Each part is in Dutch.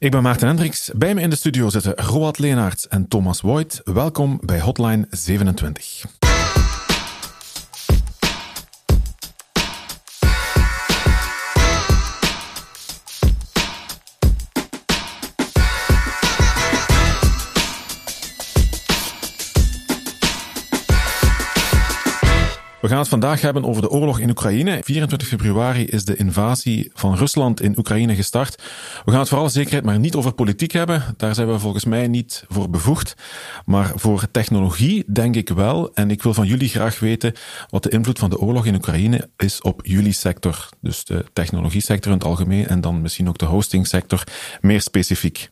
Ik ben Maarten Hendricks. Bij me in de studio zitten Roald Leenaerts en Thomas Voigt. Welkom bij Hotline 27. We gaan het vandaag hebben over de oorlog in Oekraïne. 24 februari is de invasie van Rusland in Oekraïne gestart. We gaan het voor alle zekerheid maar niet over politiek hebben. Daar zijn we volgens mij niet voor bevoegd. Maar voor technologie denk ik wel. En ik wil van jullie graag weten wat de invloed van de oorlog in Oekraïne is op jullie sector. Dus de technologie sector in het algemeen en dan misschien ook de hosting sector meer specifiek.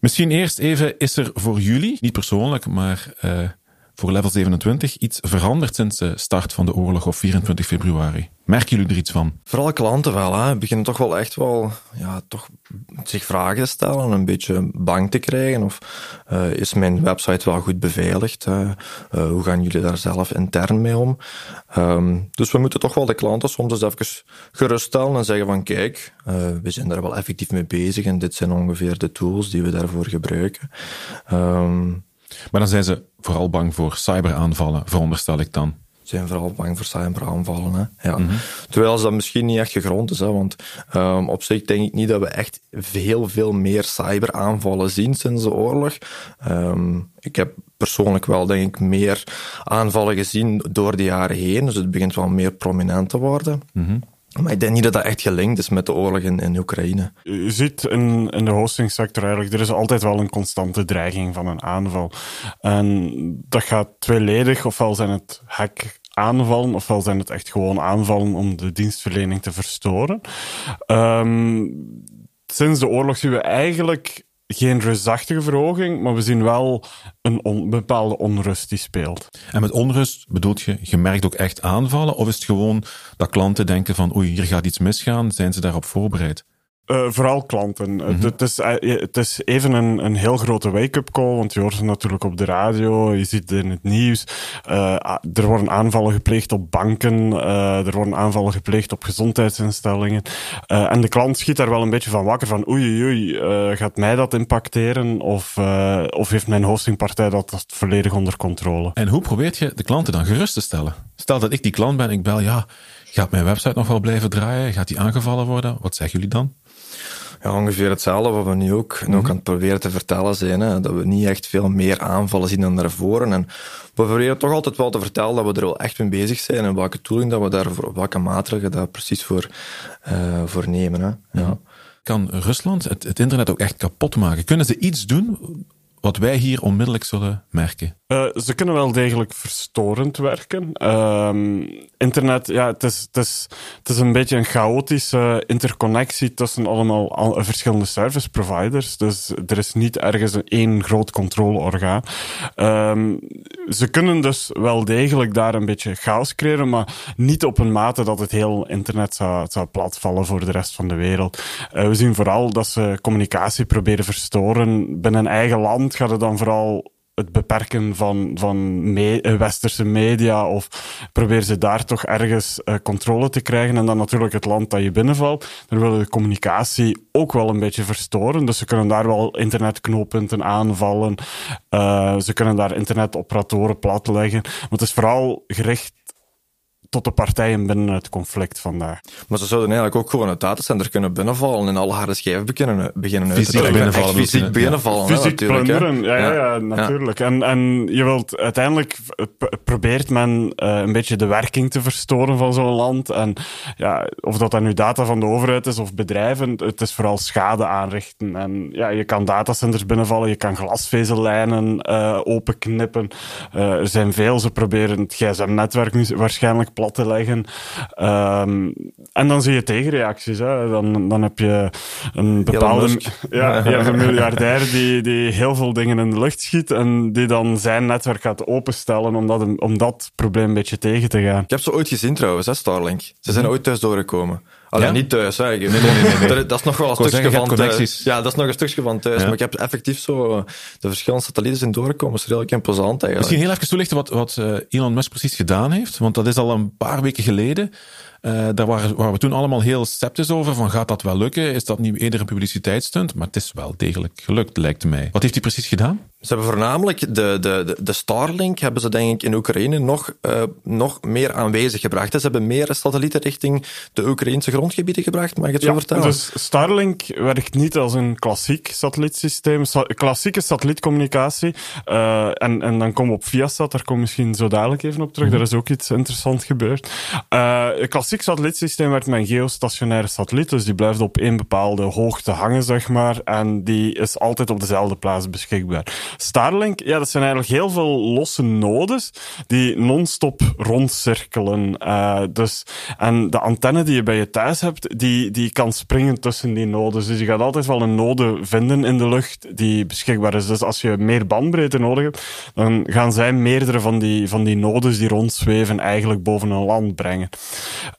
Misschien eerst even, is er voor jullie, niet persoonlijk, maar... Uh, voor level 27 iets veranderd sinds de start van de oorlog op 24 februari? Merken jullie er iets van? Vooral klanten wel, hè. beginnen toch wel echt wel ja, toch zich vragen te stellen, een beetje bang te krijgen. Of uh, is mijn website wel goed beveiligd? Uh, hoe gaan jullie daar zelf intern mee om? Um, dus we moeten toch wel de klanten soms eens even geruststellen en zeggen van kijk, we zijn daar wel effectief mee bezig en dit zijn ongeveer de tools die we daarvoor gebruiken. Um, maar dan zijn ze vooral bang voor cyberaanvallen, veronderstel ik dan. Ze zijn vooral bang voor cyberaanvallen. Hè? Ja. Mm -hmm. Terwijl dat misschien niet echt gegrond is. Hè? Want um, op zich denk ik niet dat we echt heel veel meer cyberaanvallen zien sinds de oorlog. Um, ik heb persoonlijk wel, denk ik, meer aanvallen gezien door de jaren heen. Dus het begint wel meer prominent te worden. Mm -hmm. Maar ik denk niet dat dat echt gelinkt is met de oorlog in, in Oekraïne. Je ziet in, in de hostingsector eigenlijk, er is altijd wel een constante dreiging van een aanval. En dat gaat tweeledig, ofwel zijn het hack aanvallen, ofwel zijn het echt gewoon aanvallen om de dienstverlening te verstoren. Um, sinds de oorlog zien we eigenlijk geen reusachtige verhoging, maar we zien wel een bepaalde onrust die speelt. En met onrust bedoelt je, je merkt ook echt aanvallen? Of is het gewoon dat klanten denken van oei, hier gaat iets misgaan, zijn ze daarop voorbereid? Uh, vooral klanten. Mm -hmm. het, is, het is even een, een heel grote wake-up call, want je hoort het natuurlijk op de radio, je ziet het in het nieuws. Uh, er worden aanvallen gepleegd op banken, uh, er worden aanvallen gepleegd op gezondheidsinstellingen. en de klant schiet daar wel een beetje van wakker van oei oei, gaat mij dat impacteren of, of heeft mijn hostingpartij dat, dat volledig onder controle? En hoe probeert je de klanten dan gerust te stellen? Stel dat ik die klant ben, ik bel, ja, gaat mijn website nog wel blijven draaien? Gaat die aangevallen worden? Wat zeggen jullie dan? Ja, ongeveer hetzelfde wat we nu ook, mm -hmm. ook aan het proberen te vertellen zijn. Hè, dat we niet echt veel meer aanvallen zien dan daarvoor. En we proberen toch altijd wel te vertellen dat we er wel echt mee bezig zijn en welke tooling dat we daarvoor, welke maatregelen daar precies voor, uh, voor nemen. Hè. Ja. Kan Rusland het, het internet ook echt kapot maken? Kunnen ze iets doen wat wij hier onmiddellijk zullen merken? Uh, ze kunnen wel degelijk verstorend werken. Uh, internet, ja, het is, het, is, het is een beetje een chaotische interconnectie tussen allemaal al, verschillende service providers. Dus er is niet ergens een één groot controleorgaan. Um, ze kunnen dus wel degelijk daar een beetje chaos creëren, maar niet op een mate dat het heel internet zou, zou platvallen voor de rest van de wereld. Uh, we zien vooral dat ze communicatie proberen verstoren. Binnen eigen land gaat het dan vooral het beperken van, van me westerse media of probeer ze daar toch ergens uh, controle te krijgen en dan natuurlijk het land dat je binnenvalt. Dan willen de communicatie ook wel een beetje verstoren. Dus ze kunnen daar wel internetknooppunten aanvallen. Uh, ze kunnen daar internetoperatoren platleggen. Maar het is vooral gericht tot de partijen binnen het conflict vandaag. Maar ze zouden eigenlijk ook gewoon het datacenter kunnen binnenvallen en alle harde schijven beginnen, beginnen uit fysiek te binnenvallen. Fysiek binnenvallen. Ja. Fysiek plunderen, ja, ja, ja, natuurlijk. Ja. En, en je wilt uiteindelijk probeert men uh, een beetje de werking te verstoren van zo'n land. En ja, of dat dan nu data van de overheid is of bedrijven, het is vooral schade aanrichten. En ja, je kan datacenters binnenvallen, je kan glasvezellijnen uh, openknippen. Uh, er zijn veel, ze proberen het gsm-netwerk nu waarschijnlijk plat te leggen. Um, en dan zie je tegenreacties. Hè. Dan, dan heb je een bepaalde ja, een miljardair die, die heel veel dingen in de lucht schiet en die dan zijn netwerk gaat openstellen om dat, om dat probleem een beetje tegen te gaan. Ik heb ze ooit gezien trouwens, hè, Starlink. Ze zijn ooit thuis doorgekomen. Alleen ja? niet thuis, hè. Nee, nee, nee, nee. Dat is nog wel een stukje van thuis. Ja, dat is nog een stukje van thuis. Ja. Maar ik heb effectief zo de verschillende satellieten zijn doorgekomen. Dat is redelijk imposant eigenlijk. Misschien heel even toelichten wat, wat Elon Musk precies gedaan heeft. Want dat is al een paar weken geleden. Uh, daar waren, waren, we toen allemaal heel sceptisch over, van gaat dat wel lukken? Is dat niet eerder een publiciteitsstunt? Maar het is wel degelijk gelukt, lijkt mij. Wat heeft hij precies gedaan? Ze hebben voornamelijk de, de, de Starlink, hebben ze denk ik in Oekraïne nog, uh, nog meer aanwezig gebracht. Ze hebben meer satellieten richting de Oekraïnse grondgebieden gebracht, mag ik het zo vertellen? Dus Starlink werkt niet als een klassiek satellietsysteem, klassieke satellietcommunicatie. Uh, en, en dan komen we op Viasat, daar kom ik misschien zo dadelijk even op terug. Mm Daar is ook iets interessants gebeurd. Uh, een klassiek satellietsysteem werkt met een geostationaire satelliet, dus die blijft op één bepaalde hoogte hangen, zeg maar. En die is altijd op dezelfde plaats beschikbaar. Starlink, ja, dat zijn eigenlijk heel veel losse nodes die non-stop rondcirkelen. Uh, dus, en de antenne die je bij je thuis hebt, die, die kan springen tussen die nodes. Dus je gaat altijd wel een node vinden in de lucht die beschikbaar is. Dus als je meer bandbreedte nodig hebt, dan gaan zij meerdere van die, van die nodes die rondzweven eigenlijk boven een land brengen.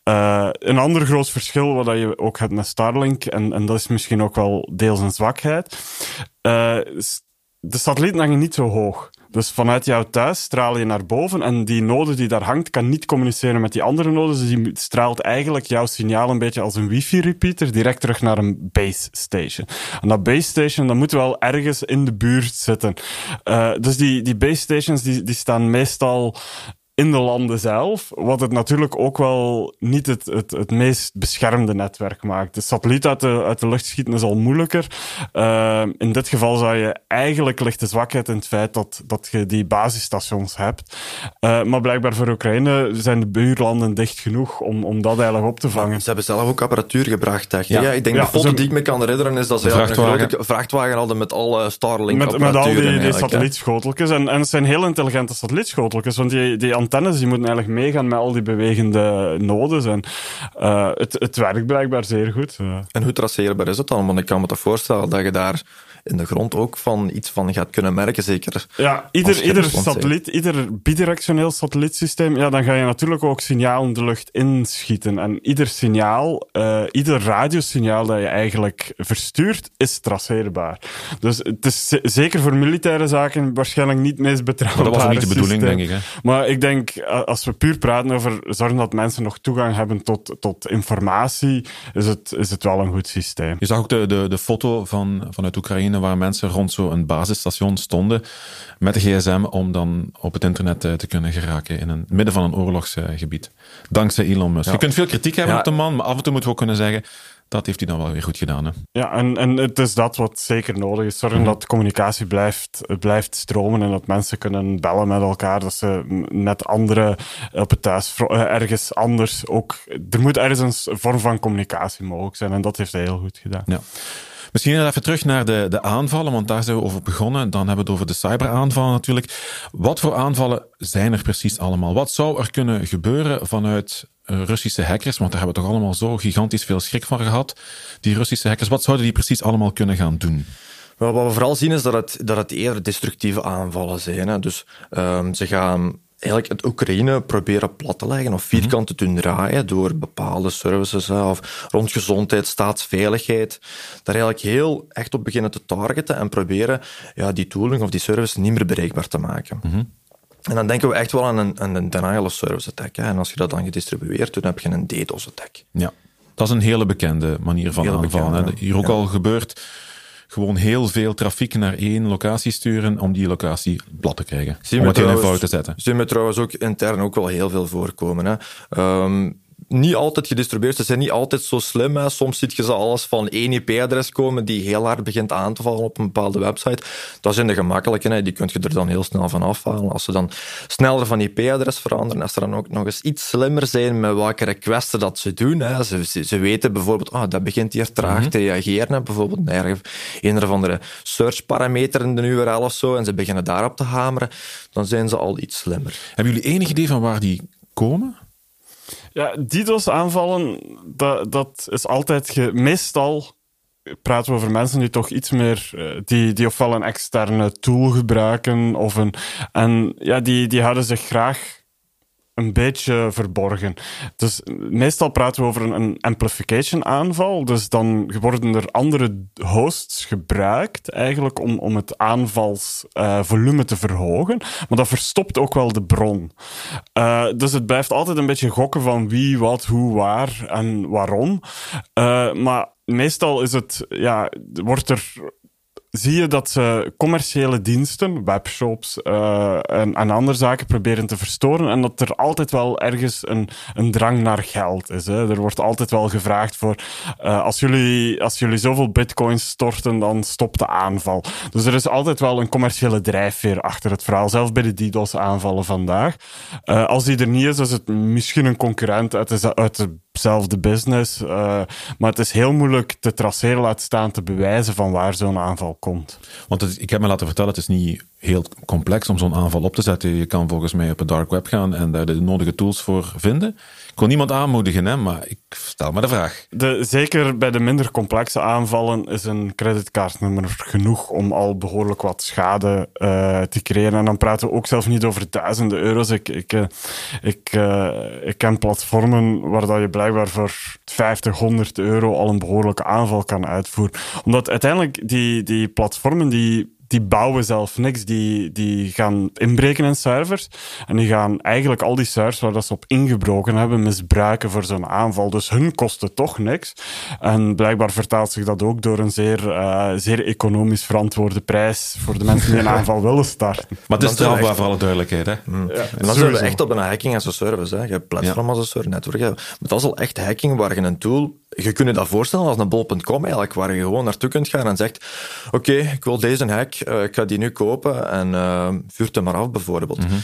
Uh, een ander groot verschil wat je ook hebt met Starlink, en, en dat is misschien ook wel deels een zwakheid, uh, de satellieten hangen niet zo hoog. Dus vanuit jouw thuis straal je naar boven en die node die daar hangt kan niet communiceren met die andere nodes. Dus die straalt eigenlijk jouw signaal een beetje als een wifi-repeater direct terug naar een base station. En dat base station, dat moet wel ergens in de buurt zitten. Uh, dus die, die base stations die, die staan meestal in de landen zelf, wat het natuurlijk ook wel niet het, het, het meest beschermde netwerk maakt. De satelliet uit de, uit de lucht schieten is al moeilijker. Uh, in dit geval zou je eigenlijk ligt de zwakheid in het feit dat, dat je die basisstations hebt. Uh, maar blijkbaar voor Oekraïne zijn de buurlanden dicht genoeg om, om dat eigenlijk op te vangen. Ze hebben zelf ook apparatuur gebracht? Ja. ik denk ja, de foto die ik me kan herinneren is dat ze vrachtwagen. een grote vrachtwagen hadden met alle Starlink met, met al die, die satellietschoteltjes. En, en het zijn heel intelligente satellietschoteltjes, want die, die antennes die moeten eigenlijk meegaan met al die bewegende nodes. En uh, het, het werkt blijkbaar zeer goed. En hoe traceerbaar is het dan? Want ik kan me toch voorstellen dat je daar in de grond ook van iets van gaat kunnen merken, zeker. Ja, ieder, ieder satelliet, ieder bidirectioneel satellietsysteem, ja, dan ga je natuurlijk ook signaal in de lucht inschieten. En ieder signaal, uh, ieder radiosignaal dat je eigenlijk verstuurt, is traceerbaar. Dus het is zeker voor militaire zaken waarschijnlijk niet het meest betrouwbaar. Maar dat was niet de bedoeling, denk ik. Hè? Maar ik denk, als we puur praten over zorgen dat mensen nog toegang hebben tot, tot informatie, is het, is het wel een goed systeem. Je zag ook de, de, de foto van, vanuit Oekraïne waar mensen rond zo'n basisstation stonden met de gsm om dan op het internet eh, te kunnen geraken in het midden van een oorlogsgebied. Dankzij Elon Musk. Je kunt veel kritiek hebben op de man, maar af en toe moeten we ook kunnen zeggen dat heeft hij dan wel weer goed gedaan. Hè? Ja, en, en het is dat wat zeker nodig is. Zorgen mhm. dat communicatie blijft, blijft stromen en dat mensen kunnen bellen met elkaar. Dat ze met anderen op het thuis eh, ergens anders ook. Er moet ergens een vorm van communicatie mogelijk zijn en dat heeft hij heel goed gedaan. Ja. Misschien even terug naar de, de aanvallen, want daar zijn we over begonnen. Dan hebben we het over de cyberaanvallen natuurlijk. Wat voor aanvallen zijn er precies allemaal? Wat zou er kunnen gebeuren vanuit Russische hackers? Want daar hebben we toch allemaal zo gigantisch veel schrik van gehad. Die Russische hackers, wat zouden die precies allemaal kunnen gaan doen? Wel, wat we vooral zien is dat het, dat het eerder destructieve aanvallen zijn. Hè. Dus um, ze gaan eigenlijk het Oekraïne proberen plat te leggen of vierkant te doen draaien door bepaalde services of rond gezondheid, staatsveiligheid. Daar eigenlijk heel echt op beginnen te targeten en proberen ja, die tooling of die service niet meer bereikbaar te maken. Mhm. En dan denken we echt wel aan een, een denial of service attack. Hè. En als je dat dan gedistribueerd doet, dan heb je een DDoS attack. Ja, dat is een hele bekende manier van aanvallen. Hier ook al gebeurt gewoon heel veel trafiek naar één locatie sturen om die locatie plat te krijgen. Zien om het heel fout te zetten. Zien we trouwens ook intern ook wel heel veel voorkomen. Hè. Um, niet altijd gedistribueerd. Ze zijn niet altijd zo slim. Hè. Soms ziet je ze alles van één IP-adres komen die heel hard begint aan te vallen op een bepaalde website. Dat zijn de gemakkelijke. Hè. Die kun je er dan heel snel van afhalen. Als ze dan sneller van IP-adres veranderen, als ze dan ook nog eens iets slimmer zijn met welke requesten dat ze doen. Hè. Ze, ze, weten bijvoorbeeld, ah, dat begint hier traag mhm. te reageren. Bijvoorbeeld naar een of andere search-parameter in de URL of zo. En ze beginnen daarop te hameren. Dan zijn ze al iets slimmer. Hebben jullie enig idee van waar die komen? Ja, DDoS-aanvallen, dat, dat is altijd... Meestal praten we over mensen die toch iets meer... Eh, die, die ofwel een externe tool gebruiken, of een... En ja, die, die houden zich graag een beetje verborgen. Dus meestal praten we over een, amplification aanval. Dus dan worden er andere hosts gebruikt eigenlijk om, om het aanvalsvolume te verhogen. Maar dat verstopt ook wel de bron. Uh, dus het blijft altijd een beetje gokken van wie, wat, hoe, waar en waarom. Uh, maar meestal is het, ja, wordt er zie je dat ze commerciële diensten, webshops uh, en, andere zaken proberen te verstoren. En dat er altijd wel ergens een, een drang naar geld is. Hè. Er wordt altijd wel gevraagd voor: uh, als, jullie, als jullie zoveel bitcoins storten, dan stopt de aanval. Dus er is altijd wel een commerciële drijfveer achter het verhaal. Zelfs bij de DDoS-aanvallen vandaag. Uh, als die er niet is, is het misschien een concurrent uit de, uit de zelfde business. Uh, maar het is heel moeilijk te traceren, laat staan te bewijzen van waar zo'n aanval komt. Want ik heb me laten vertellen, het is niet heel complex om zo'n aanval op te zetten. Je kan volgens mij op het dark web gaan en daar de nodige tools voor vinden. Kon niemand aanmoedigen, hè, maar ik stel me de vraag. De, zeker bij de minder complexe aanvallen is een creditcardnummer genoeg om al behoorlijk wat schade uh, te creëren. En dan praten we ook zelfs niet over duizenden euro's. Ik, ik, uh, ik, uh, ik ken platformen waar dat je blijkbaar voor 50, 100 euro al een behoorlijke aanval kan uitvoeren. Omdat uiteindelijk die, die platformen die die bouwen zelf niks. Die, die gaan inbreken in servers. En die gaan eigenlijk al die servers waar dat ze op ingebroken hebben misbruiken voor zo'n aanval. Dus hun kosten toch niks. En blijkbaar vertaalt zich dat ook door een zeer, uh, zeer economisch verantwoorde prijs voor de mensen die een aanval willen starten. Maar het is strafbaar voor alle duidelijkheid. Hè? Mm. Ja, en dan zijn we echt op een hacking as a service. Hè. Je hebt platform ja. as a service, netwerk. Maar dat is al echt hacking waar je een tool je kunt je dat voorstellen als een bol.com eigenlijk, waar je gewoon naartoe kunt gaan en zegt oké, okay, ik wil deze hack, uh, ik ga die nu kopen en uh, vuurt hem maar af bijvoorbeeld. Mm -hmm.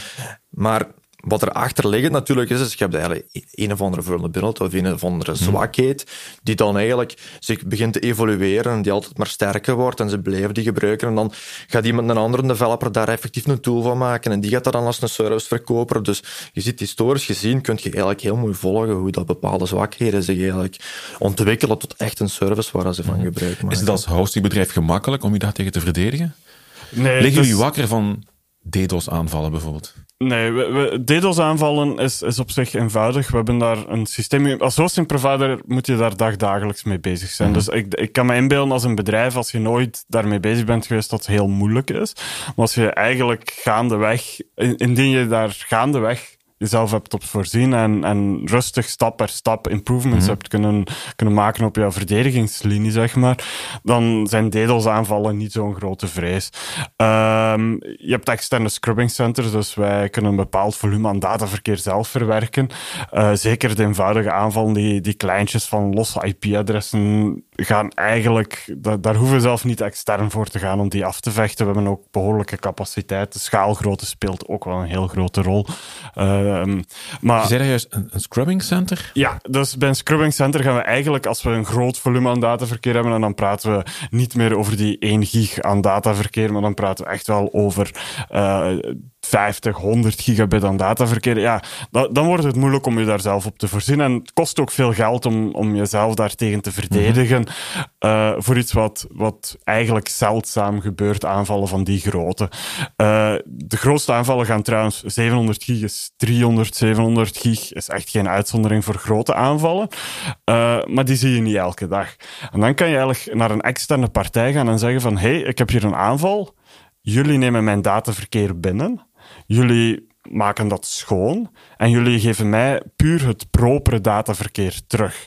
Maar wat erachter liggend natuurlijk is, is je hebt eigenlijk een of andere vulnerability of een of andere zwakheid die dan eigenlijk zich begint te evolueren en die altijd maar sterker wordt en ze blijven die gebruiken en dan gaat iemand, een andere developer daar effectief een tool van maken en die gaat dat dan als een service verkopen. Dus je ziet historisch gezien, kun je eigenlijk heel mooi volgen hoe dat bepaalde zwakheden zich eigenlijk ontwikkelen tot echt een service waar ze van gebruik maken. Is het als hostingbedrijf gemakkelijk om je daar tegen te verdedigen? Nee, Liggen jullie wakker van DDoS-aanvallen bijvoorbeeld? Nee, we, we, DDoS-aanvallen is, is op zich eenvoudig. We hebben daar een systeem... Als hosting provider moet je daar dagdagelijks mee bezig zijn. Mm -hmm. Dus ik, ik kan me inbeelden als een bedrijf, als je nooit daarmee bezig bent geweest, dat het heel moeilijk is. Maar als je eigenlijk gaandeweg... Indien je daar gaandeweg jezelf hebt op voorzien en, en rustig stap per stap improvements mm -hmm. hebt kunnen, kunnen maken op jouw verdedigingslinie, zeg maar, dan zijn DDoS-aanvallen niet zo'n grote vrees. Um, je hebt externe scrubbing centers, dus wij kunnen een bepaald volume aan dataverkeer zelf verwerken. Uh, zeker de eenvoudige aanvallen, die, die kleintjes van losse IP-adressen gaan eigenlijk, da daar hoeven we zelf niet extern voor te gaan om die af te vechten. We hebben ook behoorlijke capaciteit. De schaalgrootte speelt ook wel een heel grote rol. Uh, maar, je zei juist een, een, scrubbing center? Ja, dus bij een scrubbing center gaan we eigenlijk, als we een groot volume aan dataverkeer hebben, en dan praten we niet meer over die 1 gig aan dataverkeer, maar dan praten we echt wel over uh, 50, 100 gigabit aan dataverkeer, ja, dan wordt het moeilijk om je daar zelf op te voorzien. En het kost ook veel geld om, om jezelf daartegen te verdedigen. Mm -hmm. uh, voor iets wat, wat eigenlijk zeldzaam gebeurt, aanvallen van die grootte. Uh, de grootste aanvallen gaan trouwens 700 gig, is 300, 700 gig is echt geen uitzondering voor grote aanvallen. Uh, maar die zie je niet elke dag. En dan kan je eigenlijk naar een externe partij gaan en zeggen van, hé, hey, ik heb hier een aanval. Jullie nemen mijn dataverkeer binnen jullie maken dat schoon en jullie geven mij puur het propere dataverkeer terug.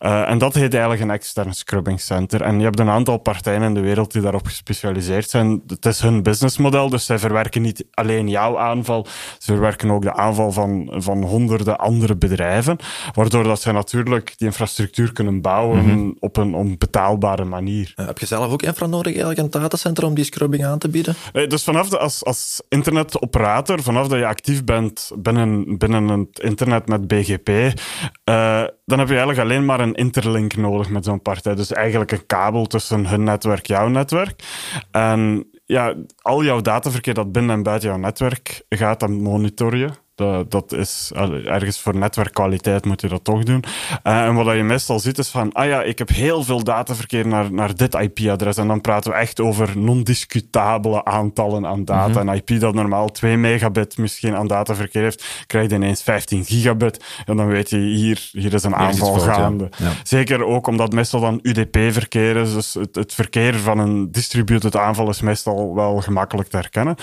Uh, en dat heet eigenlijk een extern scrubbing center. En je hebt een aantal partijen in de wereld die daarop gespecialiseerd zijn. Het is hun businessmodel, dus zij verwerken niet alleen jouw aanval, ze verwerken ook de aanval van, van honderden andere bedrijven, waardoor dat zij natuurlijk die infrastructuur kunnen bouwen mm -hmm. op een onbetaalbare manier. Uh, heb je zelf ook infra nodig, eigenlijk een datacenter om die scrubbing aan te bieden? Uh, dus vanaf de, als, als internetoperator, vanaf dat je actief bent binnen, binnen het internet met BGP, uh, dan heb je eigenlijk alleen maar een interlink nodig met zo'n partij. Dus eigenlijk een kabel tussen hun netwerk, jouw netwerk. En ja, al jouw dataverkeer dat binnen en buiten jouw netwerk gaat, dan monitor je. Dat, dat is ergens voor netwerkkwaliteit moet je dat toch doen. Uh, en wat je meestal ziet is van, ah ja, ik heb heel veel dataverkeer naar, naar dit IP-adres. En dan praten we echt over non-discutabele aantallen aan data. Mm Een IP dat normaal 2 megabit misschien aan dataverkeer heeft, krijgt ineens 15 gigabit. En dan weet je, hier, hier is een aanval gaande. Zeker ook omdat meestal dan UDP-verkeer is. Dus het, het verkeer van een distributed aanval is meestal wel gemakkelijk te herkennen.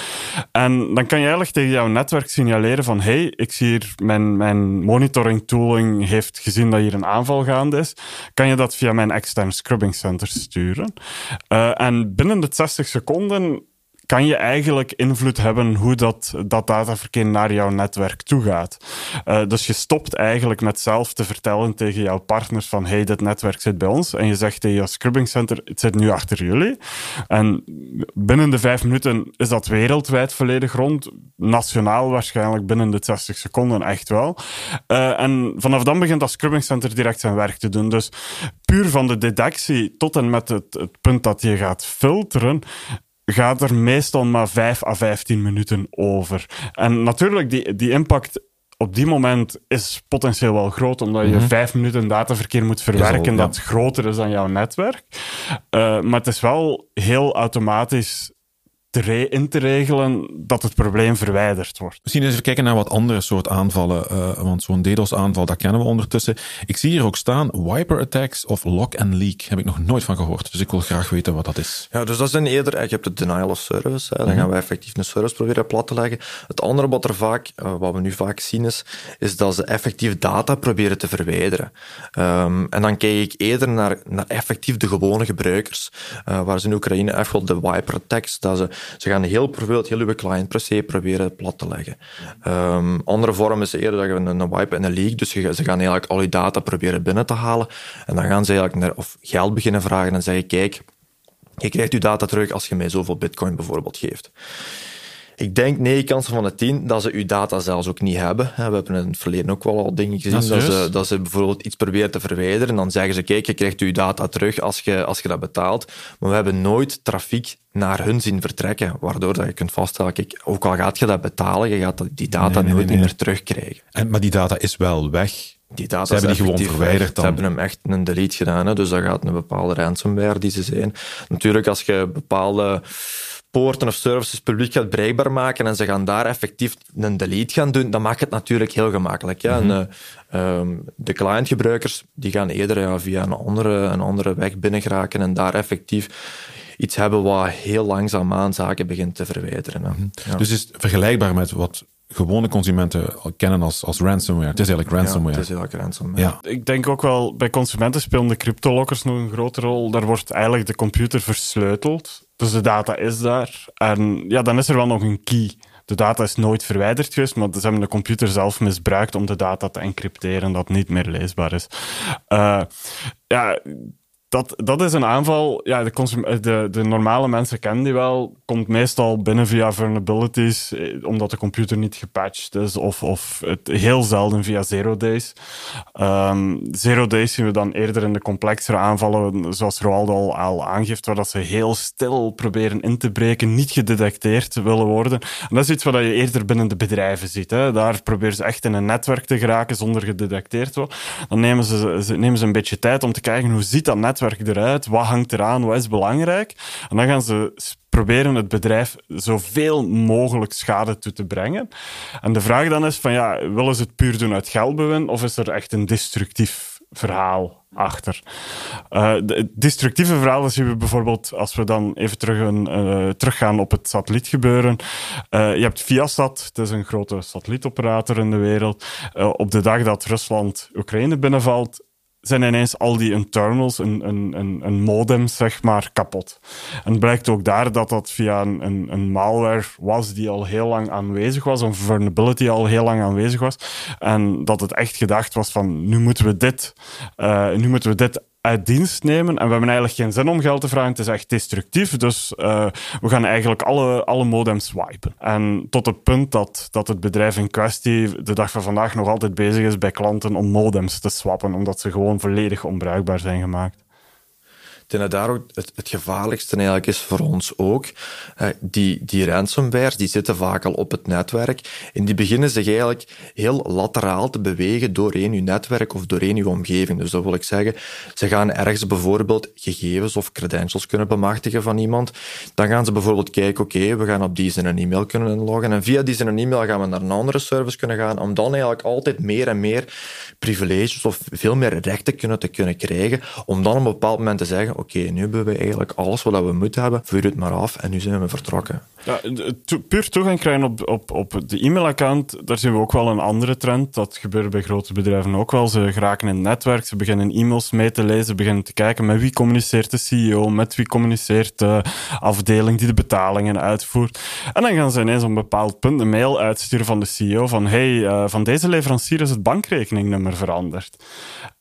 En dan kan je eigenlijk tegen jouw netwerk signaleren van hey, ik zie hier mijn, mijn monitoring tooling heeft gezien dat hier een aanval gaande is. Kan je dat via mijn externe scrubbing center sturen? Uh, en binnen de 60 seconden kan je eigenlijk invloed hebben hoe dat, dat dataverkeer naar jouw netwerk toe gaat. Uh, dus je stopt eigenlijk met zelf te vertellen tegen jouw partners van hey, dit netwerk zit bij ons. En je zegt tegen jouw scrubbing center, het zit nu achter jullie. En binnen de vijf minuten is dat wereldwijd volledig rond. Nationaal waarschijnlijk binnen de 60 seconden echt wel. Uh, en vanaf dan begint dat scrubbing center direct zijn werk te doen. Dus puur van de detectie tot en met het punt dat je gaat filteren, gaat er meestal maar 5 à 15 minuten over. En natuurlijk, die, die impact op die moment is potentieel wel groot, omdat je mm vijf minuten dataverkeer moet verwerken dat groter is dan jouw netwerk. Uh, maar het is wel heel automatisch te in te regelen dat het probleem verwijderd wordt. Misschien eens even kijken naar wat andere soort aanvallen, uh, want zo'n DDoS-aanval, dat kennen we ondertussen. Ik zie hier ook staan, wiper attacks of lock and leak. Heb ik nog nooit van gehoord, dus ik wil graag weten wat dat is. Ja, dus dat is een eerder, je hebt het denial of service, hè. dan gaan we effectief een service proberen plat te leggen. Het andere wat er vaak, uh, wat we nu vaak zien is, is dat ze effectief data proberen te verwijderen. Um, en dan kijk ik eerder naar, naar effectief de gewone gebruikers, uh, waar ze in Oekraïne echt wel de wiper attacks, dat ze ze gaan heel bijvoorbeeld heel uw client per se proberen plat te leggen. Um, andere vorm is eerder dat je een, een wipe en een leak, dus ze gaan eigenlijk al je data proberen binnen te halen. En dan gaan ze eigenlijk naar, of geld beginnen vragen en zeggen, kijk, je krijgt je data terug als je mij zoveel bitcoin bijvoorbeeld geeft. Ik denk negen kansen van de tien dat ze uw data zelfs ook niet hebben. We hebben in het verleden ook wel al dingen gezien. Dat, ze, dat ze bijvoorbeeld iets proberen te verwijderen. En dan zeggen ze, kijk, je krijgt uw data terug als je, als je dat betaalt. Maar we hebben nooit trafiek naar hun zien vertrekken. Waardoor dat je kunt vaststellen, kijk, ook al gaat je dat betalen, je gaat die data nooit meer terugkrijgen. En, maar die data is wel weg. Die data ze hebben die gewoon verwijderd dan. Ze hebben hem echt een delete gedaan. Hè? Dus dat gaat een bepaalde ransomware die ze zijn. Natuurlijk, als je bepaalde poorten of services publiek gaat bereikbaar maken en ze gaan daar effectief een delete gaan doen, dan maakt het natuurlijk heel gemakkelijk. Ja? Mhm. en, uh, de clientgebruikers die gaan eerder ja, via een andere, een andere weg binnengeraken en daar effectief iets hebben wat heel langzaamaan zaken begint te verwijderen. Mhm. Ja. Dus is het vergelijkbaar met wat gewone consumenten kennen als, als ransomware. Het is eigenlijk ransomware. Ja, het is eigenlijk ransomware. Ja. Ik denk ook wel, bij consumenten spelen de cryptolockers nog een grote rol. Daar wordt eigenlijk de computer versleuteld. Dus de data is daar. En ja, dan is er wel nog een key. De data is nooit verwijderd geweest, maar ze hebben de computer zelf misbruikt om de data te encrypteren, dat niet meer leesbaar is. Uh, ja, dat, dat is een aanval. Ja, de, de, de, normale mensen kennen die wel. Komt meestal binnen via vulnerabilities, eh, omdat de computer niet gepatcht is, of, of het heel zelden via zero days. Um, zero days zien we dan eerder in de complexere aanvallen, zoals Roald al, al aangeeft, waar dat ze heel stil proberen in te breken, niet gedetecteerd willen worden. En dat is iets wat je eerder binnen de bedrijven ziet. Hè. Daar proberen ze echt in een netwerk te geraken zonder gedetecteerd te worden. Dan nemen ze, nemen ze een beetje tijd om te kijken hoe ziet dat netwerk netwerk eruit? Wat hangt eraan? Wat is belangrijk? En dan gaan ze proberen het bedrijf zoveel mogelijk schade toe te brengen. En de vraag dan is van ja, willen ze het puur doen uit geldbewin of is er echt een destructief verhaal achter? Uh, de destructieve verhalen zien we bijvoorbeeld als we dan even terug een, uh, teruggaan op het satellietgebeuren. Uh, je hebt Viasat, het is een grote satellietoperator in de wereld. op de dag dat Rusland Oekraïne binnenvalt, zijn ineens al die internals, een, een, een, modem, zeg maar, kapot. En blijkt ook daar dat dat via een, een, een malware was die al heel lang aanwezig was, een vulnerability al heel lang aanwezig was. En dat het echt gedacht was van, nu moeten we dit, uh, nu moeten we dit uit dienst nemen. En we hebben eigenlijk geen zin om geld te vragen. Het is echt destructief. Dus uh, we gaan eigenlijk alle, alle modems swipen. En tot het punt dat, dat het bedrijf in kwestie de dag van vandaag nog altijd bezig is bij klanten om modems te swappen, omdat ze gewoon volledig onbruikbaar zijn gemaakt. Denk dat daar ook het, het gevaarlijkste eigenlijk is voor ons ook. Eh, die, die ransomwares die zitten vaak al op het netwerk. En die beginnen zich eigenlijk heel lateraal te bewegen doorheen je netwerk of doorheen je omgeving. Dus dat wil ik zeggen, ze gaan ergens bijvoorbeeld gegevens of credentials kunnen bemachtigen van iemand. Dan gaan ze bijvoorbeeld kijken, oké, we gaan op die zin een e-mail kunnen inloggen. En via die zin een e-mail gaan we naar een andere service kunnen gaan om dan eigenlijk altijd meer en meer privileges of veel meer rechten kunnen te kunnen krijgen, om dan op een bepaald moment te zeggen, oké, nu hebben we eigenlijk alles wat we moeten hebben, vuur het maar af en nu zijn we vertrokken. Ja, puur toegang krijgen op, op, op de e-mailaccount, daar zien we ook wel een andere trend. Dat gebeurt bij grote bedrijven ook wel. Ze geraken in het netwerk, ze beginnen e-mails mee te lezen, beginnen te kijken met wie communiceert de CEO, met wie communiceert de afdeling die de betalingen uitvoert. En dan gaan ze ineens op een bepaald punt een mail uitsturen van de CEO van hey, uh, van deze leverancier is het bankrekeningnummer veranderd.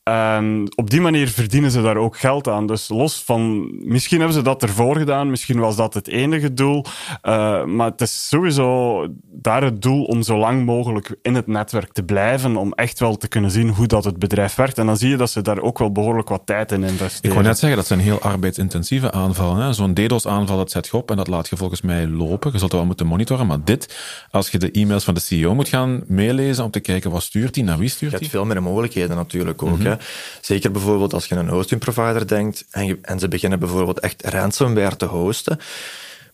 En op die manier verdienen ze daar ook geld aan. Dus los van, misschien hebben ze dat ervoor gedaan, misschien was dat het enige doel. Uh, maar het is sowieso daar het doel om zo lang mogelijk in het netwerk te blijven, om echt wel te kunnen zien hoe dat het bedrijf werkt. En dan zie je dat ze daar ook wel behoorlijk wat tijd in investeren. Ik wou net zeggen, dat zijn heel arbeidsintensieve aanvallen. Zo'n DDoS-aanval, dat zet je op en dat laat je volgens mij lopen. Je zult wel moeten monitoren. Maar dit, als je de e-mails van de CEO moet gaan meelezen om te kijken wat stuurt hij, naar wie stuurt hij. Je hebt veel meer mogelijkheden natuurlijk ook. hè? Zeker bijvoorbeeld als je een hosting provider denkt en, en ze beginnen bijvoorbeeld echt ransomware te hosten.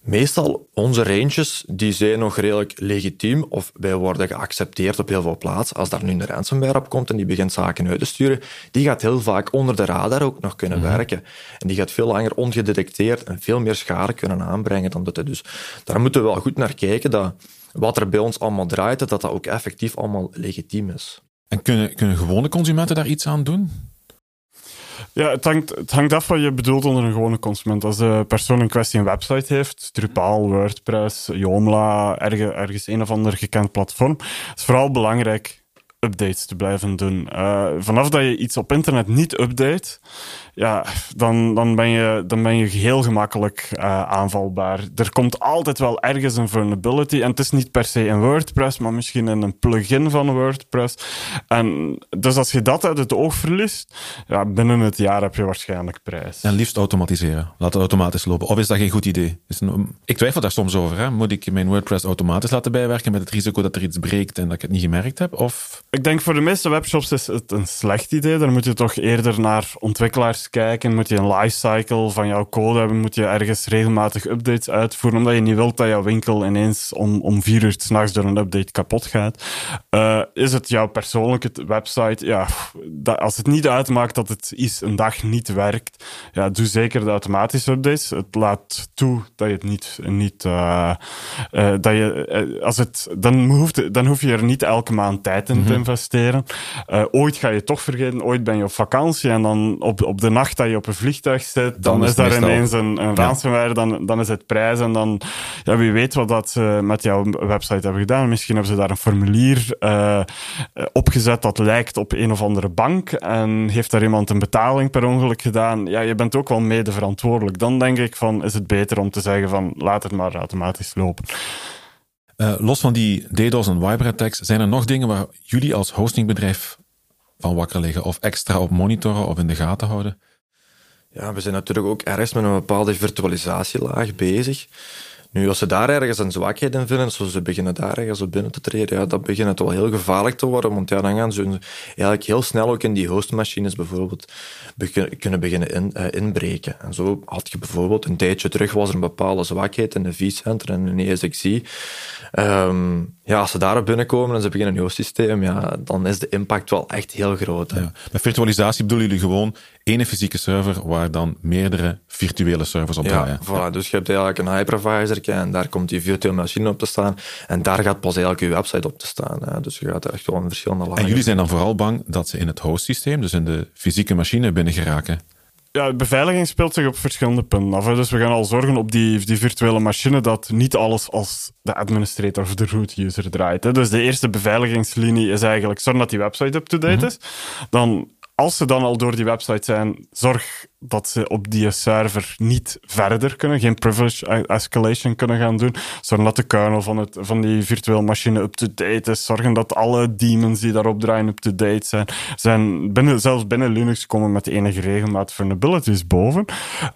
Meestal onze ranges die zijn nog redelijk legitiem of wij worden geaccepteerd op heel veel plaatsen. Als daar nu een ransomware op komt en die begint zaken uit te sturen, die gaat heel vaak onder de radar ook nog kunnen mhm. werken. En die gaat veel langer ongedetecteerd en veel meer schade kunnen aanbrengen dan dat. Dus daar moeten we wel goed naar kijken dat wat er bij ons allemaal draait, dat dat ook effectief allemaal legitiem is. En kunnen, kunnen gewone consumenten daar iets aan doen? Ja, het hangt, het hangt af wat je bedoelt onder een gewone consument. Als de persoon in kwestie een website heeft, Drupal, WordPress, Joomla, ergens, een of ander gekend platform, is vooral belangrijk updates te blijven doen. Uh, vanaf dat je iets op internet niet update, ja, dan, dan, ben je, dan ben je heel gemakkelijk uh, aanvalbaar. Er komt altijd wel ergens een vulnerability. En het is niet per se in WordPress, maar misschien in een plugin van WordPress. En dus als je dat uit het oog verliest, ja, binnen het jaar heb je waarschijnlijk prijs. En liefst automatiseren. Laat het automatisch lopen. Of is dat geen goed idee? Een, ik twijfel daar soms over. Hè? Moet ik mijn WordPress automatisch laten bijwerken met het risico dat er iets breekt en dat ik het niet gemerkt heb? Of... Ik denk voor de meeste webshops is het een slecht idee. Dan moet je toch eerder naar ontwikkelaars kijken, moet je een lifecycle van jouw code hebben, moet je ergens regelmatig updates uitvoeren, omdat je niet wilt dat jouw winkel ineens om, om vier uur s'nachts door een update kapot gaat. Uh, is het jouw persoonlijke website? Ja, dat, als het niet uitmaakt dat het iets een dag niet werkt, ja, doe zeker de automatische updates. Het laat toe dat je het niet, niet uh, uh, dat je, als het, dan, hoeft, dan hoef je er niet elke maand tijd in te mhm. investeren. ooit ga je toch vergeten, ooit ben je op vakantie en dan op, op de nacht dat je op een vliegtuig zit, dan, is daar ineens een, een ransomware, dan, dan is het prijs en dan, ja, wie weet wat dat ze met jouw website hebben gedaan. Misschien hebben ze daar een formulier uh, opgezet dat lijkt op een of andere bank en heeft daar iemand een betaling per ongeluk gedaan. Ja, je bent ook wel mede verantwoordelijk. Dan denk ik van, is het beter om te zeggen van, laat het maar automatisch lopen. Uh, los van die DDoS en Viber attacks, zijn er nog dingen waar jullie als hostingbedrijf van wakker liggen of extra op monitoren of in de gaten houden? Ja, we zijn natuurlijk ook ergens met een bepaalde virtualisatielaag bezig. Nu, als ze daar ergens een zwakheid in vinden, zoals ze beginnen daar ergens op binnen te treden, ja, dan begint het wel heel gevaarlijk te worden, want ja, dan gaan ze eigenlijk heel snel ook in die hostmachines bijvoorbeeld kunnen beginnen in, uh, inbreken. En zo had je bijvoorbeeld een tijdje terug was er een bepaalde zwakheid in de vCenter en in ESXi. Um, ehm, ja, als ze daarop binnenkomen en ze beginnen een host-systeem, ja, dan is de impact wel echt heel groot. Ja. Met virtualisatie bedoelen jullie gewoon één fysieke server waar dan meerdere virtuele servers op draaien. Ja, voilà. Dus je hebt eigenlijk een hypervisor en daar komt die virtuele machine op te staan en daar gaat pas eigenlijk je website op te staan. Hè. Dus je gaat echt wel in verschillende lagen. En jullie zijn dan vooral bang dat ze in het host-systeem, dus in de fysieke machine, binnen geraken? ja, beveiliging speelt zich op verschillende punten af. Dus we gaan al zorgen op die, die virtuele machine dat niet alles als de administrator of de root user draait. Hè. Dus de eerste beveiligingslinie is eigenlijk zorgen dat die website up-to-date mhm. is. Dan als ze dan al door die website zijn, zorg dat ze op die server niet verder kunnen, geen privilege escalation kunnen gaan doen. Zorgen dat de kernel van, het, van die virtuele machine up-to-date is. Zorgen dat alle daemons die daarop draaien up-to-date zijn. zijn binnen, zelfs binnen Linux komen met enige regelmaat vulnerabilities boven.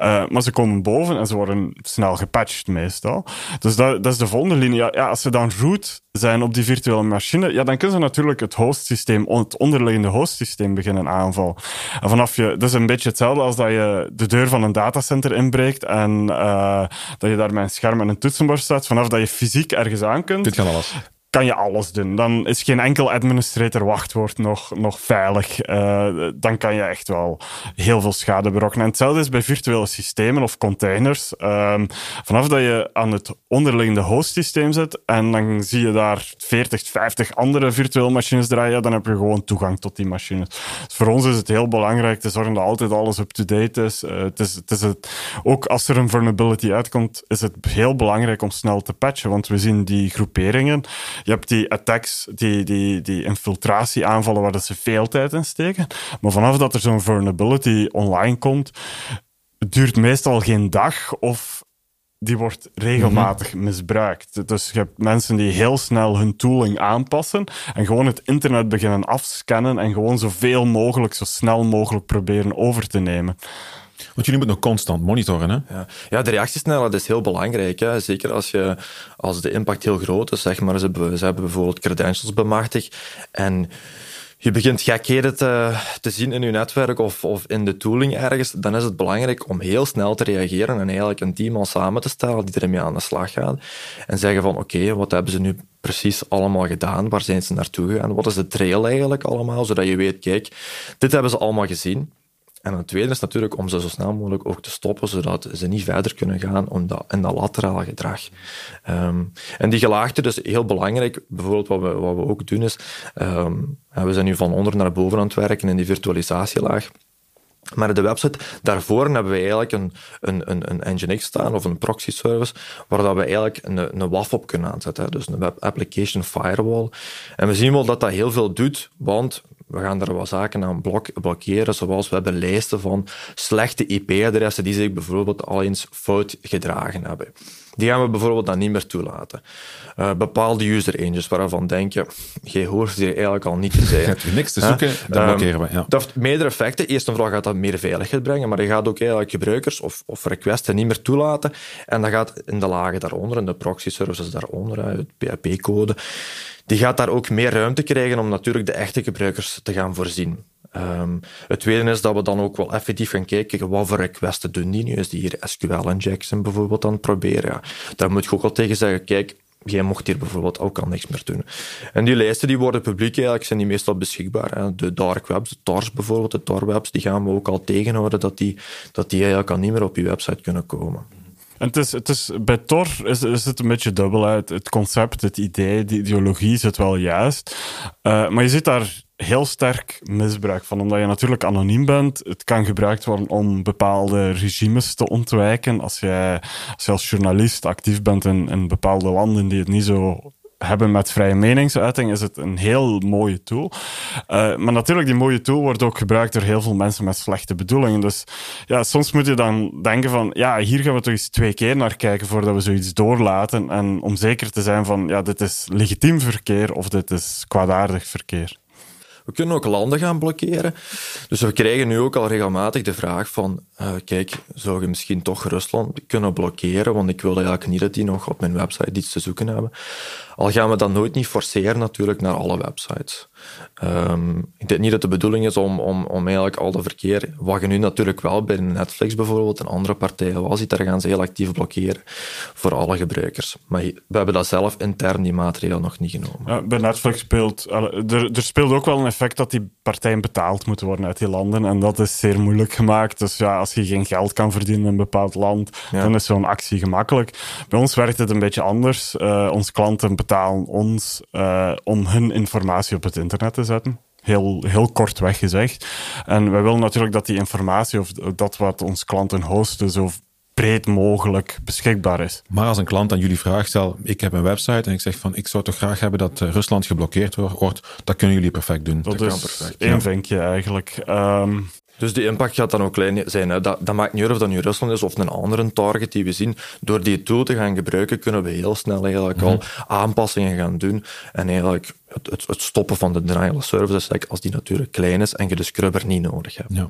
Uh, maar ze komen boven en ze worden snel gepatcht meestal. Dus dat, dat is de volgende linie. Ja, ja, als ze dan root zijn op die virtuele machine, ja, dan kunnen ze natuurlijk het hostsysteem, het onderliggende hostsysteem beginnen aanvallen. En vanaf je, dat is een beetje hetzelfde als dat je de deur van een datacenter inbreekt en uh, dat je daar met een scherm en een toetsenbord staat. Vanaf dat je fysiek ergens aan kunt. Dit kan alles kan je alles doen. Dan is geen enkel administrator wachtwoord nog, nog veilig. Uh, dan kan je echt wel heel veel schade berokkenen. En hetzelfde is bij virtuele systemen of containers. Uh, vanaf dat je aan het onderliggende hostsysteem zit en dan zie je daar 40, 50 andere virtuele machines draaien, dan heb je gewoon toegang tot die machines. Dus voor ons is het heel belangrijk te zorgen dat altijd alles up-to-date is. Het is, het is het, ook als er een vulnerability uitkomt, is het heel belangrijk om snel te patchen, want we zien die groeperingen je hebt die attacks, die, die, die infiltratieaanvallen waar dat ze veel tijd in steken. Maar vanaf dat er zo'n vulnerability online komt, het duurt meestal geen dag of die wordt regelmatig mhm. misbruikt. Dus je hebt mensen die heel snel hun tooling aanpassen en gewoon het internet beginnen afscannen en gewoon zoveel mogelijk, zo snel mogelijk proberen over te nemen. Want jullie moeten nog constant monitoren, hè? Ja, ja de reactiesnelheid is heel belangrijk. Hè? Zeker als, je, als de impact heel groot is. Zeg maar, ze, hebben, bijvoorbeeld credentials bemachtigd en je begint gekheden te, te zien in je netwerk of, of in de tooling ergens, dan is het belangrijk om heel snel te reageren en eigenlijk een team al samen te stellen die ermee aan de slag gaat en zeggen van oké, wat hebben ze nu precies allemaal gedaan? Waar zijn ze naartoe gegaan? Wat is de trail eigenlijk allemaal? Zodat je weet, kijk, dit hebben ze allemaal gezien. En het tweede is natuurlijk om ze zo snel mogelijk ook te stoppen, zodat ze niet verder kunnen gaan om dat, in dat laterale gedrag. Um, en die gelaagde, dus heel belangrijk, bijvoorbeeld wat we, wat we ook doen is, um, we zijn nu van onder naar boven aan het werken in die virtualisatielaag. Maar de website, daarvoor hebben we eigenlijk een, een, een, een Nginx staan of een proxy service, waar dat we eigenlijk een, een WAF op kunnen aanzetten. Dus een Web Application Firewall. En we zien wel dat dat heel veel doet, want we gaan er wat zaken aan blok blokkeren, zoals we hebben lijsten van slechte IP-adressen die zich bijvoorbeeld al eens fout gedragen hebben. Die gaan we bijvoorbeeld dan niet meer toelaten. Uh, bepaalde user angels waarvan denk je, je hoort hier eigenlijk al niet te zijn. Je hebt niks te zoeken, dan blokkeren we. Ja. Dat heeft meerdere effecten. Eerst en vooral gaat dat meer veiligheid brengen, maar je gaat ook eigenlijk gebruikers of, of requesten niet meer toelaten. En dat gaat in de lagen daaronder, in de proxy services daaronder, het PHP-code, die gaat daar ook meer ruimte krijgen om natuurlijk de echte gebruikers te gaan voorzien. Um, het tweede is dat we dan ook wel effectief gaan kijken wat voor requesten doen die nu. Is die hier SQL-injection bijvoorbeeld aan het proberen? Daar moet je ook al tegen zeggen, kijk, jij mocht hier bijvoorbeeld ook al niks meer doen. En die lijsten die worden publiek eigenlijk, zijn die meestal beschikbaar. Hè. De dark webs, de TARS bijvoorbeeld, de tar webs, die gaan we ook al tegenhouden dat die, dat die eigenlijk al niet meer op je website kunnen komen. En het is, het is, bij Tor is, is het een beetje dubbel uit. Het concept, het idee, de ideologie het wel juist. Uh, maar je ziet daar heel sterk misbruik van, omdat je natuurlijk anoniem bent. Het kan gebruikt worden om bepaalde regimes te ontwijken. Als jij als, je als journalist actief bent in, in bepaalde landen die het niet zo hebben met vrije meningsuiting, is het een heel mooie tool. Uh, maar natuurlijk, die mooie tool wordt ook gebruikt door heel veel mensen met slechte bedoelingen. Dus ja, soms moet je dan denken van, ja, hier gaan we toch eens twee keer naar kijken voordat we zoiets doorlaten. En om zeker te zijn van, ja, dit is legitiem verkeer of dit is kwaadaardig verkeer. We kunnen ook landen gaan blokkeren. Dus we krijgen nu ook al regelmatig de vraag van, uh, kijk, zou je misschien toch Rusland kunnen blokkeren? Want ik wil eigenlijk niet dat die nog op mijn website iets te zoeken hebben. Al gaan we dat nooit niet forceren natuurlijk naar alle websites. Um, ik denk niet dat de bedoeling is om, om, om eigenlijk al de verkeer, wat je nu natuurlijk wel bij Netflix bijvoorbeeld en andere partijen wel ziet, daar gaan ze heel actief blokkeren voor alle gebruikers. Maar we hebben dat zelf intern, die maatregel, nog niet genomen. Ja, bij Netflix speelt, er, er speelt ook wel een effect dat die partijen betaald moeten worden uit die landen en dat is zeer moeilijk gemaakt. Dus ja, als je geen geld kan verdienen in een bepaald land, dan is zo'n actie gemakkelijk. Bij ons werkt het een beetje anders. Uh, onze klanten betalen ons uh, om hun informatie op het internet te zetten. Heel, heel kortweg gezegd. En wij willen natuurlijk dat die informatie of dat wat onze klanten hosten zo breed mogelijk beschikbaar is. Maar als een klant aan jullie vraagt, stel ik heb een website en ik zeg van ik zou toch graag hebben dat eh, Rusland geblokkeerd wordt, dat kunnen jullie perfect doen. Dat, dat is perfect. één vinkje eigenlijk. Um, Dus die impact gaat dan ook klein zijn. Hè. Dat, dat maakt niet uit of dat nu Rusland is of een andere target die we zien. Door die tool te gaan gebruiken, kunnen we heel snel eigenlijk al aanpassingen gaan doen. En eigenlijk het, het, stoppen van de denial services, als die natuurlijk klein is en je de scrubber niet nodig hebt. Ja.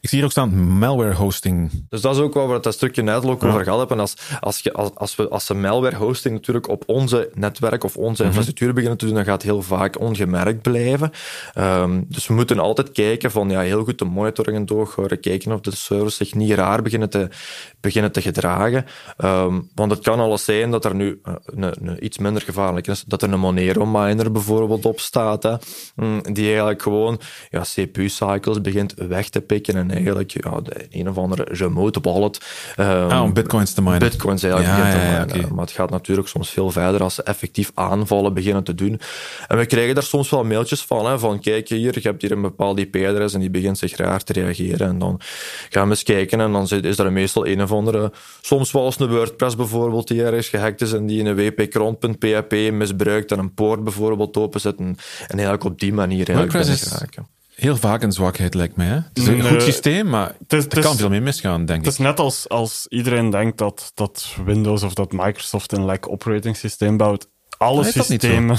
Ik zie hier ook staan malware hosting. Dus dat is ook waar we het een stukje net ook over gehad hebben. Als, als, je, als, als, we, als ze malware hosting natuurlijk op onze netwerk of onze mhm. infrastructuur beginnen te doen, dan gaat het heel vaak ongemerkt blijven. Um, dus we moeten altijd kijken van ja, heel goed de monitoringen doorhouden, kijken of de servers zich niet raar beginnen te, beginnen te gedragen. Um, want het kan alles zijn dat er nu uh, een, een, iets minder gevaarlijk is, dat er een Monero miner bijvoorbeeld op staat, hè, mm, die eigenlijk gewoon ja, CPU-cycles begint weg te pikken en eigenlijk ja, de een of andere remote wallet. Um, ah, om bitcoins te minen. Bitcoins eigenlijk ja, begint te minen. Maar het gaat natuurlijk soms veel verder als ze effectief aanvallen beginnen te doen. En we krijgen daar soms wel mailtjes van, hè, van kijk hier, je hebt hier een bepaalde IP-adres en die begint zich raar te reageren. En dan gaan we eens kijken en dan is er meestal een of andere, soms wel eens een WordPress bijvoorbeeld die ergens gehackt is en die een wp-cron.php misbruikt en een poort bijvoorbeeld openzetten en eigenlijk op die manier eigenlijk heel vaak een zwakheid, lijkt mij. Hè? Het is een goed systeem, maar er kan veel meer misgaan, denk ik. Het is net als, als iedereen denkt dat, dat Windows of dat Microsoft een like operating systeem bouwt. Alle systemen.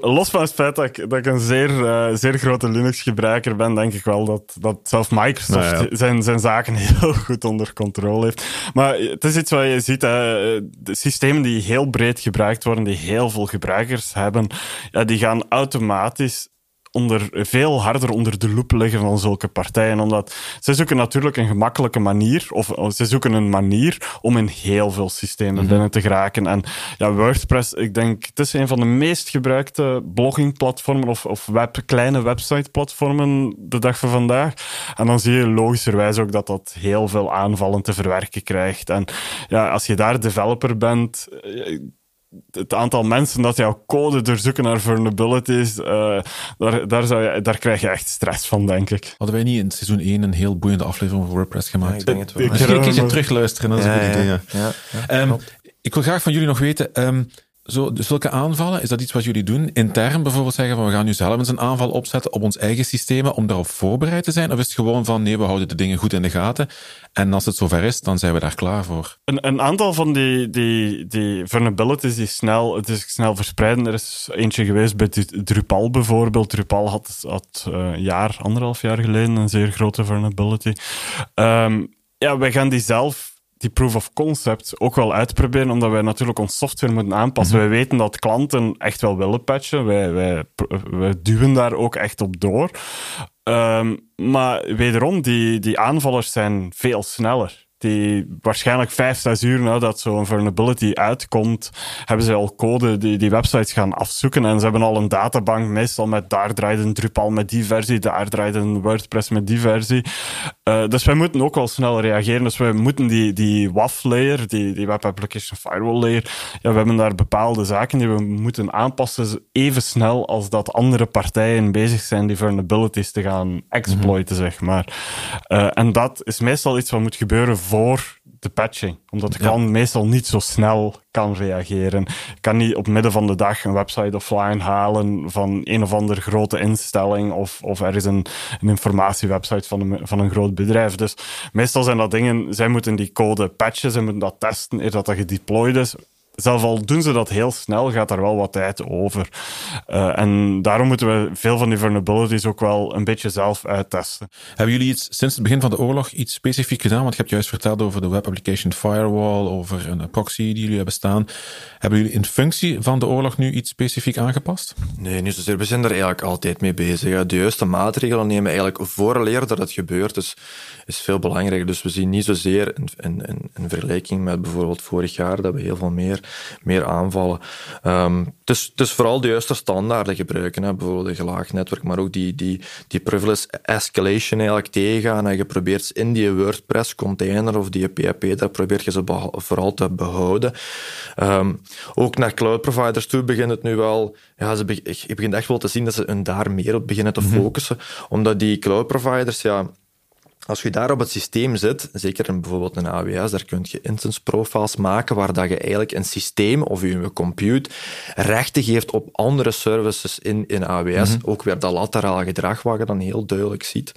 Los van het feit dat ik, dat ik een zeer, uh, zeer grote Linux-gebruiker ben, denk ik wel dat, dat zelfs Microsoft nou zijn, zijn zaken heel goed onder controle heeft. Maar het is iets wat je ziet, hè, de systemen die heel breed gebruikt worden, die heel veel gebruikers hebben, ja, die gaan automatisch onder, veel harder onder de loep leggen van zulke partijen. Omdat ze zoeken natuurlijk een gemakkelijke manier, of ze zoeken een manier om in heel veel systemen mhm. binnen te geraken. En ja, WordPress, ik denk, het is een van de meest gebruikte bloggingplatformen of, of web, kleine websiteplatformen de dag van vandaag. En dan zie je logischerwijs ook dat dat heel veel aanvallen te verwerken krijgt. En ja, als je daar developer bent, eh, het aantal mensen dat jouw code doorzoeken naar vulnerabilities, uh, daar, daar, zou je, daar krijg je echt stress van, denk ik. Hadden wij niet in seizoen 1 een heel boeiende aflevering over WordPress gemaakt? Ja, ik denk het wel. Misschien een keertje terugluisteren, dat is een goed idee. Ja. Ja, um, ik wil graag van jullie nog weten, um, zo, zulke aanvallen, is dat iets wat jullie doen? Intern bijvoorbeeld zeggen van we gaan nu zelf eens een aanval opzetten op ons eigen systemen om daarop voorbereid te zijn? Of is het gewoon van nee, we houden de dingen goed in de gaten en als het zover is, dan zijn we daar klaar voor? Een, een aantal van die, die, die vulnerabilities die snel, het is snel verspreiden. Er is eentje geweest bij Drupal bijvoorbeeld. Drupal had, had een uh, jaar, anderhalf jaar geleden een zeer grote vulnerability. Um, ja, wij gaan die zelf die proof of concept ook wel uitproberen, omdat wij natuurlijk ons software moeten aanpassen. Mhm. Wij weten dat klanten echt wel willen patchen. Wij, wij, wij duwen daar ook echt op door. Um, maar wederom, die, die aanvallers zijn veel sneller die waarschijnlijk vijf, zes uur nadat zo'n vulnerability uitkomt, hebben ze al code die die websites gaan afzoeken. En ze hebben al een databank, meestal met daar draait een Drupal met die versie, daar draait een WordPress met die versie. Uh, dus wij moeten ook wel snel reageren. Dus we moeten die, die WAF-layer, die, die Web Application Firewall layer, ja, we hebben daar bepaalde zaken die we moeten aanpassen even snel als dat andere partijen bezig zijn die vulnerabilities te gaan exploiten, zeg maar. Uh, en dat is meestal iets wat moet gebeuren voor de patching. Omdat de klant meestal niet zo snel kan reageren. Je kan niet op midden van de dag een website offline halen van een of andere grote instelling of, of er is een, een informatiewebsite van een, van een groot bedrijf. Dus meestal zijn dat dingen, zij moeten die code patchen, zij moeten dat testen eer dat dat gedeployed is zelf al doen ze dat heel snel, gaat daar wel wat tijd over. Uh, en daarom moeten we veel van die vulnerabilities ook wel een beetje zelf uittesten. Hebben jullie iets sinds het begin van de oorlog iets specifiek gedaan? Want je hebt juist verteld over de Web Application Firewall, over een proxy die jullie hebben staan. Hebben jullie in functie van de oorlog nu iets specifiek aangepast? Nee, niet zozeer. We zijn er eigenlijk altijd mee bezig. De juiste maatregelen nemen eigenlijk vooraleer dat het gebeurt. Dus is veel belangrijker. Dus we zien niet zozeer in, in, in, vergelijking met bijvoorbeeld vorig jaar dat we heel veel meer, meer aanvallen. Um, dus, dus vooral de juiste standaarden gebruiken, hè. bijvoorbeeld een gelaagd netwerk, maar ook die, die, die privilege escalation eigenlijk tegengaan. En je probeert in die WordPress container of die PHP, daar probeert je ze vooral te behouden. Um, ook naar cloud providers toe begint het nu wel, ja, ze je begint echt wel te zien dat ze daar meer op beginnen te mhm. focussen, omdat die cloud providers, ja, als je daar op het systeem zit, zeker in bijvoorbeeld een AWS, daar kun je instance profiles maken waar dat je eigenlijk een systeem of je compute rechten geeft op andere services in, in AWS. Mhm. Ook weer dat lateraal gedrag wat je dan heel duidelijk ziet.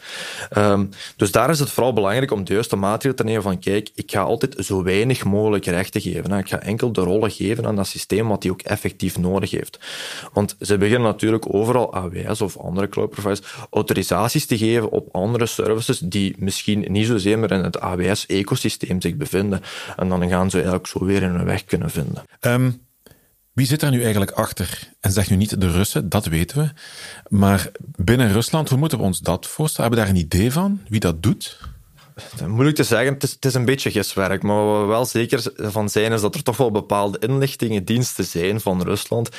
Ehm, dus daar is het vooral belangrijk om de juiste maatregelen te nemen van kijk, ik ga altijd zo weinig mogelijk rechten geven. Hè. Ik ga enkel de rollen geven aan dat systeem wat die ook effectief nodig heeft. Want ze beginnen natuurlijk overal AWS of andere cloud providers autorisaties te geven op andere services die misschien niet zozeer meer in het AWS-ecosysteem zich bevinden. En dan gaan ze eigenlijk zo weer hun weg kunnen vinden. Ehm, wie zit daar nu eigenlijk achter? En zeg nu niet de Russen, dat weten we. Maar binnen Rusland, hoe moeten we ons dat voorstellen? Hebben we daar een idee van wie dat doet? Moeilijk te zeggen, het is, het is, een beetje giswerk. Maar wat we wel zeker van zijn, is dat er toch wel bepaalde inlichtingendiensten zijn van Rusland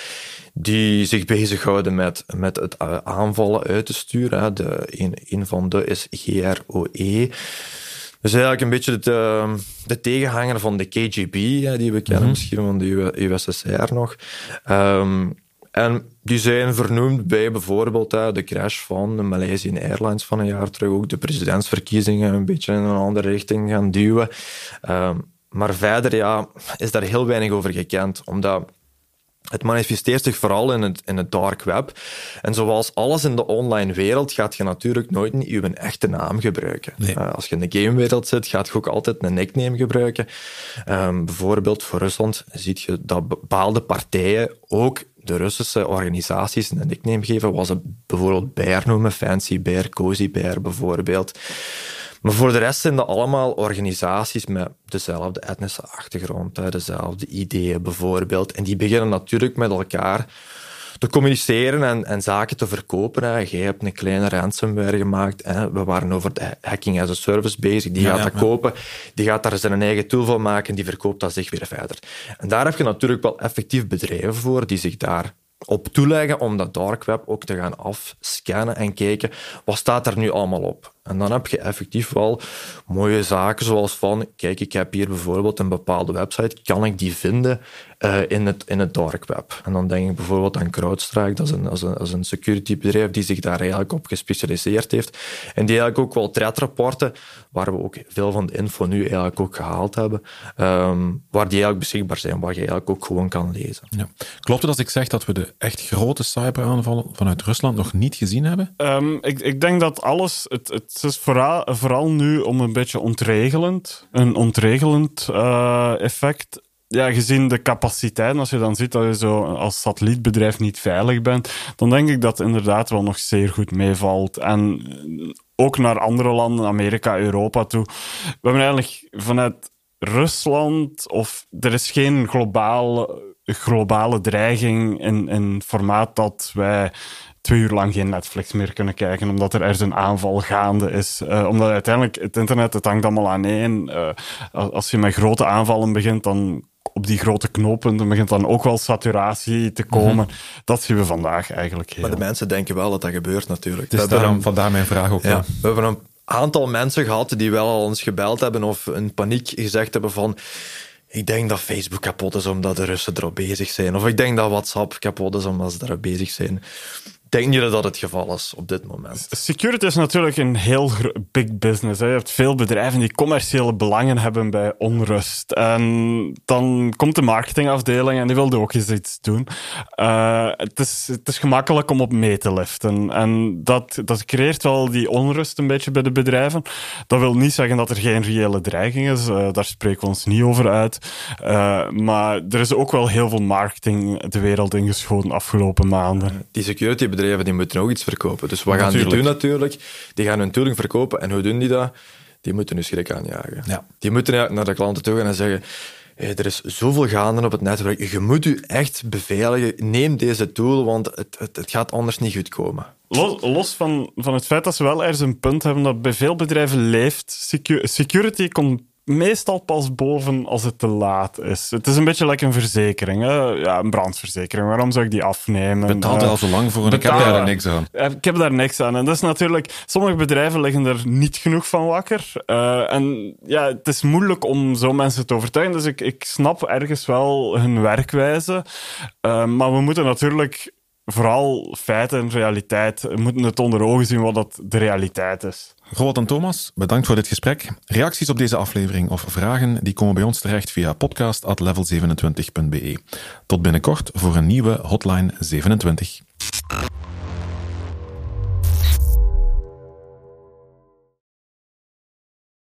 die zich bezighouden met, met het eh, aanvallen uit te sturen. De, een, een van de is GROE. Dus eigenlijk een beetje de, de tegenhanger van de KGB, die we kennen mhm. misschien van de USSR nog. Um, en die zijn vernoemd bij bijvoorbeeld de crash van de Malaysian Airlines van een jaar terug, ook de presidentsverkiezingen een beetje in een andere richting gaan duwen. Um, maar verder ja, is daar heel weinig over gekend, omdat het manifesteert zich vooral in het, in het dark web. En zoals alles in de online wereld gaat je natuurlijk nooit je echte naam gebruiken. Uh, als je in de gamewereld zit, gaat je ook altijd een nickname gebruiken. Um, bijvoorbeeld voor Rusland zie je dat bepaalde partijen ook de Russische organisaties een nickname geven, was ze bijvoorbeeld Bear noemen, Fancy Bear, Cozy Bear bijvoorbeeld. Maar voor de rest zijn dat allemaal organisaties met dezelfde etnische achtergrond, dezelfde ideeën bijvoorbeeld. En die beginnen natuurlijk met elkaar te communiceren en, en zaken te verkopen. Hè. Jij hebt een kleine ransomware gemaakt. Hè. We waren over de hacking as a service bezig. Die gaat dat kopen. Die gaat daar zijn eigen tool van maken. Die verkoopt dat zich weer verder. En daar heb je natuurlijk wel effectief bedrijven voor die zich daar op toeleggen om dat dark web ook te gaan afscannen en kijken wat staat er nu allemaal op. En dan heb je effectief wel mooie zaken zoals van, kijk, ik heb hier bijvoorbeeld een bepaalde website, kan ik die vinden uh, in, het, in het dark web? En dan denk ik bijvoorbeeld aan CrowdStrike, dat is een, als een, als een security bedrijf die zich daar eigenlijk op gespecialiseerd heeft en die eigenlijk ook wel threatrapporten, waar we ook veel van de info nu eigenlijk ook gehaald hebben, um, waar die eigenlijk beschikbaar zijn, waar je eigenlijk ook gewoon kan lezen. Ja. Klopt het als ik zeg dat we de echt grote cyberaanvallen vanuit Rusland nog niet gezien hebben? Um, ik, ik denk dat alles, het, het het is vooral, vooral nu om een beetje ontregelend, een ontregelend uh, effect. Ja, gezien de capaciteit, als je dan ziet dat je zo als satellietbedrijf niet veilig bent, dan denk ik dat het inderdaad wel nog zeer goed meevalt. En ook naar andere landen, Amerika, Europa toe. We hebben eigenlijk vanuit Rusland, of er is geen globale, globale dreiging in, in formaat dat wij twee uur lang geen Netflix meer kunnen kijken, omdat er ergens een aanval gaande is. Uh, omdat uiteindelijk het internet, het hangt allemaal aan één. Uh, als je met grote aanvallen begint, dan op die grote knooppunten begint dan ook wel saturatie te komen. Mhm. Dat zien we vandaag eigenlijk heel. Maar de mensen denken wel dat dat gebeurt natuurlijk. Dus daarom, vandaar mijn vraag ook. Ja, we hebben een aantal mensen gehad die wel al ons gebeld hebben of in paniek gezegd hebben van ik denk dat Facebook kapot is omdat de Russen erop bezig zijn. Of ik denk dat WhatsApp kapot is omdat ze erop bezig zijn denk niet dat dat het geval is op dit moment. Security is natuurlijk een heel big business. Hè. Je hebt veel bedrijven die commerciële belangen hebben bij onrust. En dan komt de marketingafdeling en die wilde ook eens iets doen. Uh, het, is, het is gemakkelijk om op mee te liften. En dat, dat creëert wel die onrust een beetje bij de bedrijven. Dat wil niet zeggen dat er geen reële dreiging is. Uh, daar spreken we ons niet over uit. Uh, maar er is ook wel heel veel marketing de wereld ingeschoten afgelopen maanden. Die security bedrijven die moeten ook iets verkopen. Dus wat gaan die doen natuurlijk? Die gaan hun tooling verkopen. En hoe doen die dat? Die moeten hun schrik aanjagen. Ja. Die moeten naar de klanten toe gaan en zeggen... Hey, er is zoveel gaande op het netwerk. Je moet u echt beveiligen. Neem deze tool, want het, het, het gaat anders niet goed komen. Los, los, van, van het feit dat ze wel ergens een punt hebben dat bij veel bedrijven leeft, security komt meestal pas boven als het te laat is. Het is een beetje like een verzekering. Hè? Ja, een brandverzekering. Waarom zou ik die afnemen? Betaalt uh, al zo lang voor en ik heb daar niks aan. Ik heb daar niks aan. En dat is natuurlijk... Sommige bedrijven liggen er niet genoeg van wakker. Uh, en ja, het is moeilijk om zo mensen te overtuigen. Dus ik, ik snap ergens wel hun werkwijze. Uh, maar we moeten natuurlijk vooral feiten en realiteit... We moeten het onder ogen zien wat dat de realiteit is. Robert en Thomas, bedankt voor dit gesprek. Reacties op deze aflevering of vragen die komen bij ons terecht via podcast.level27.be. Tot binnenkort voor een nieuwe Hotline 27.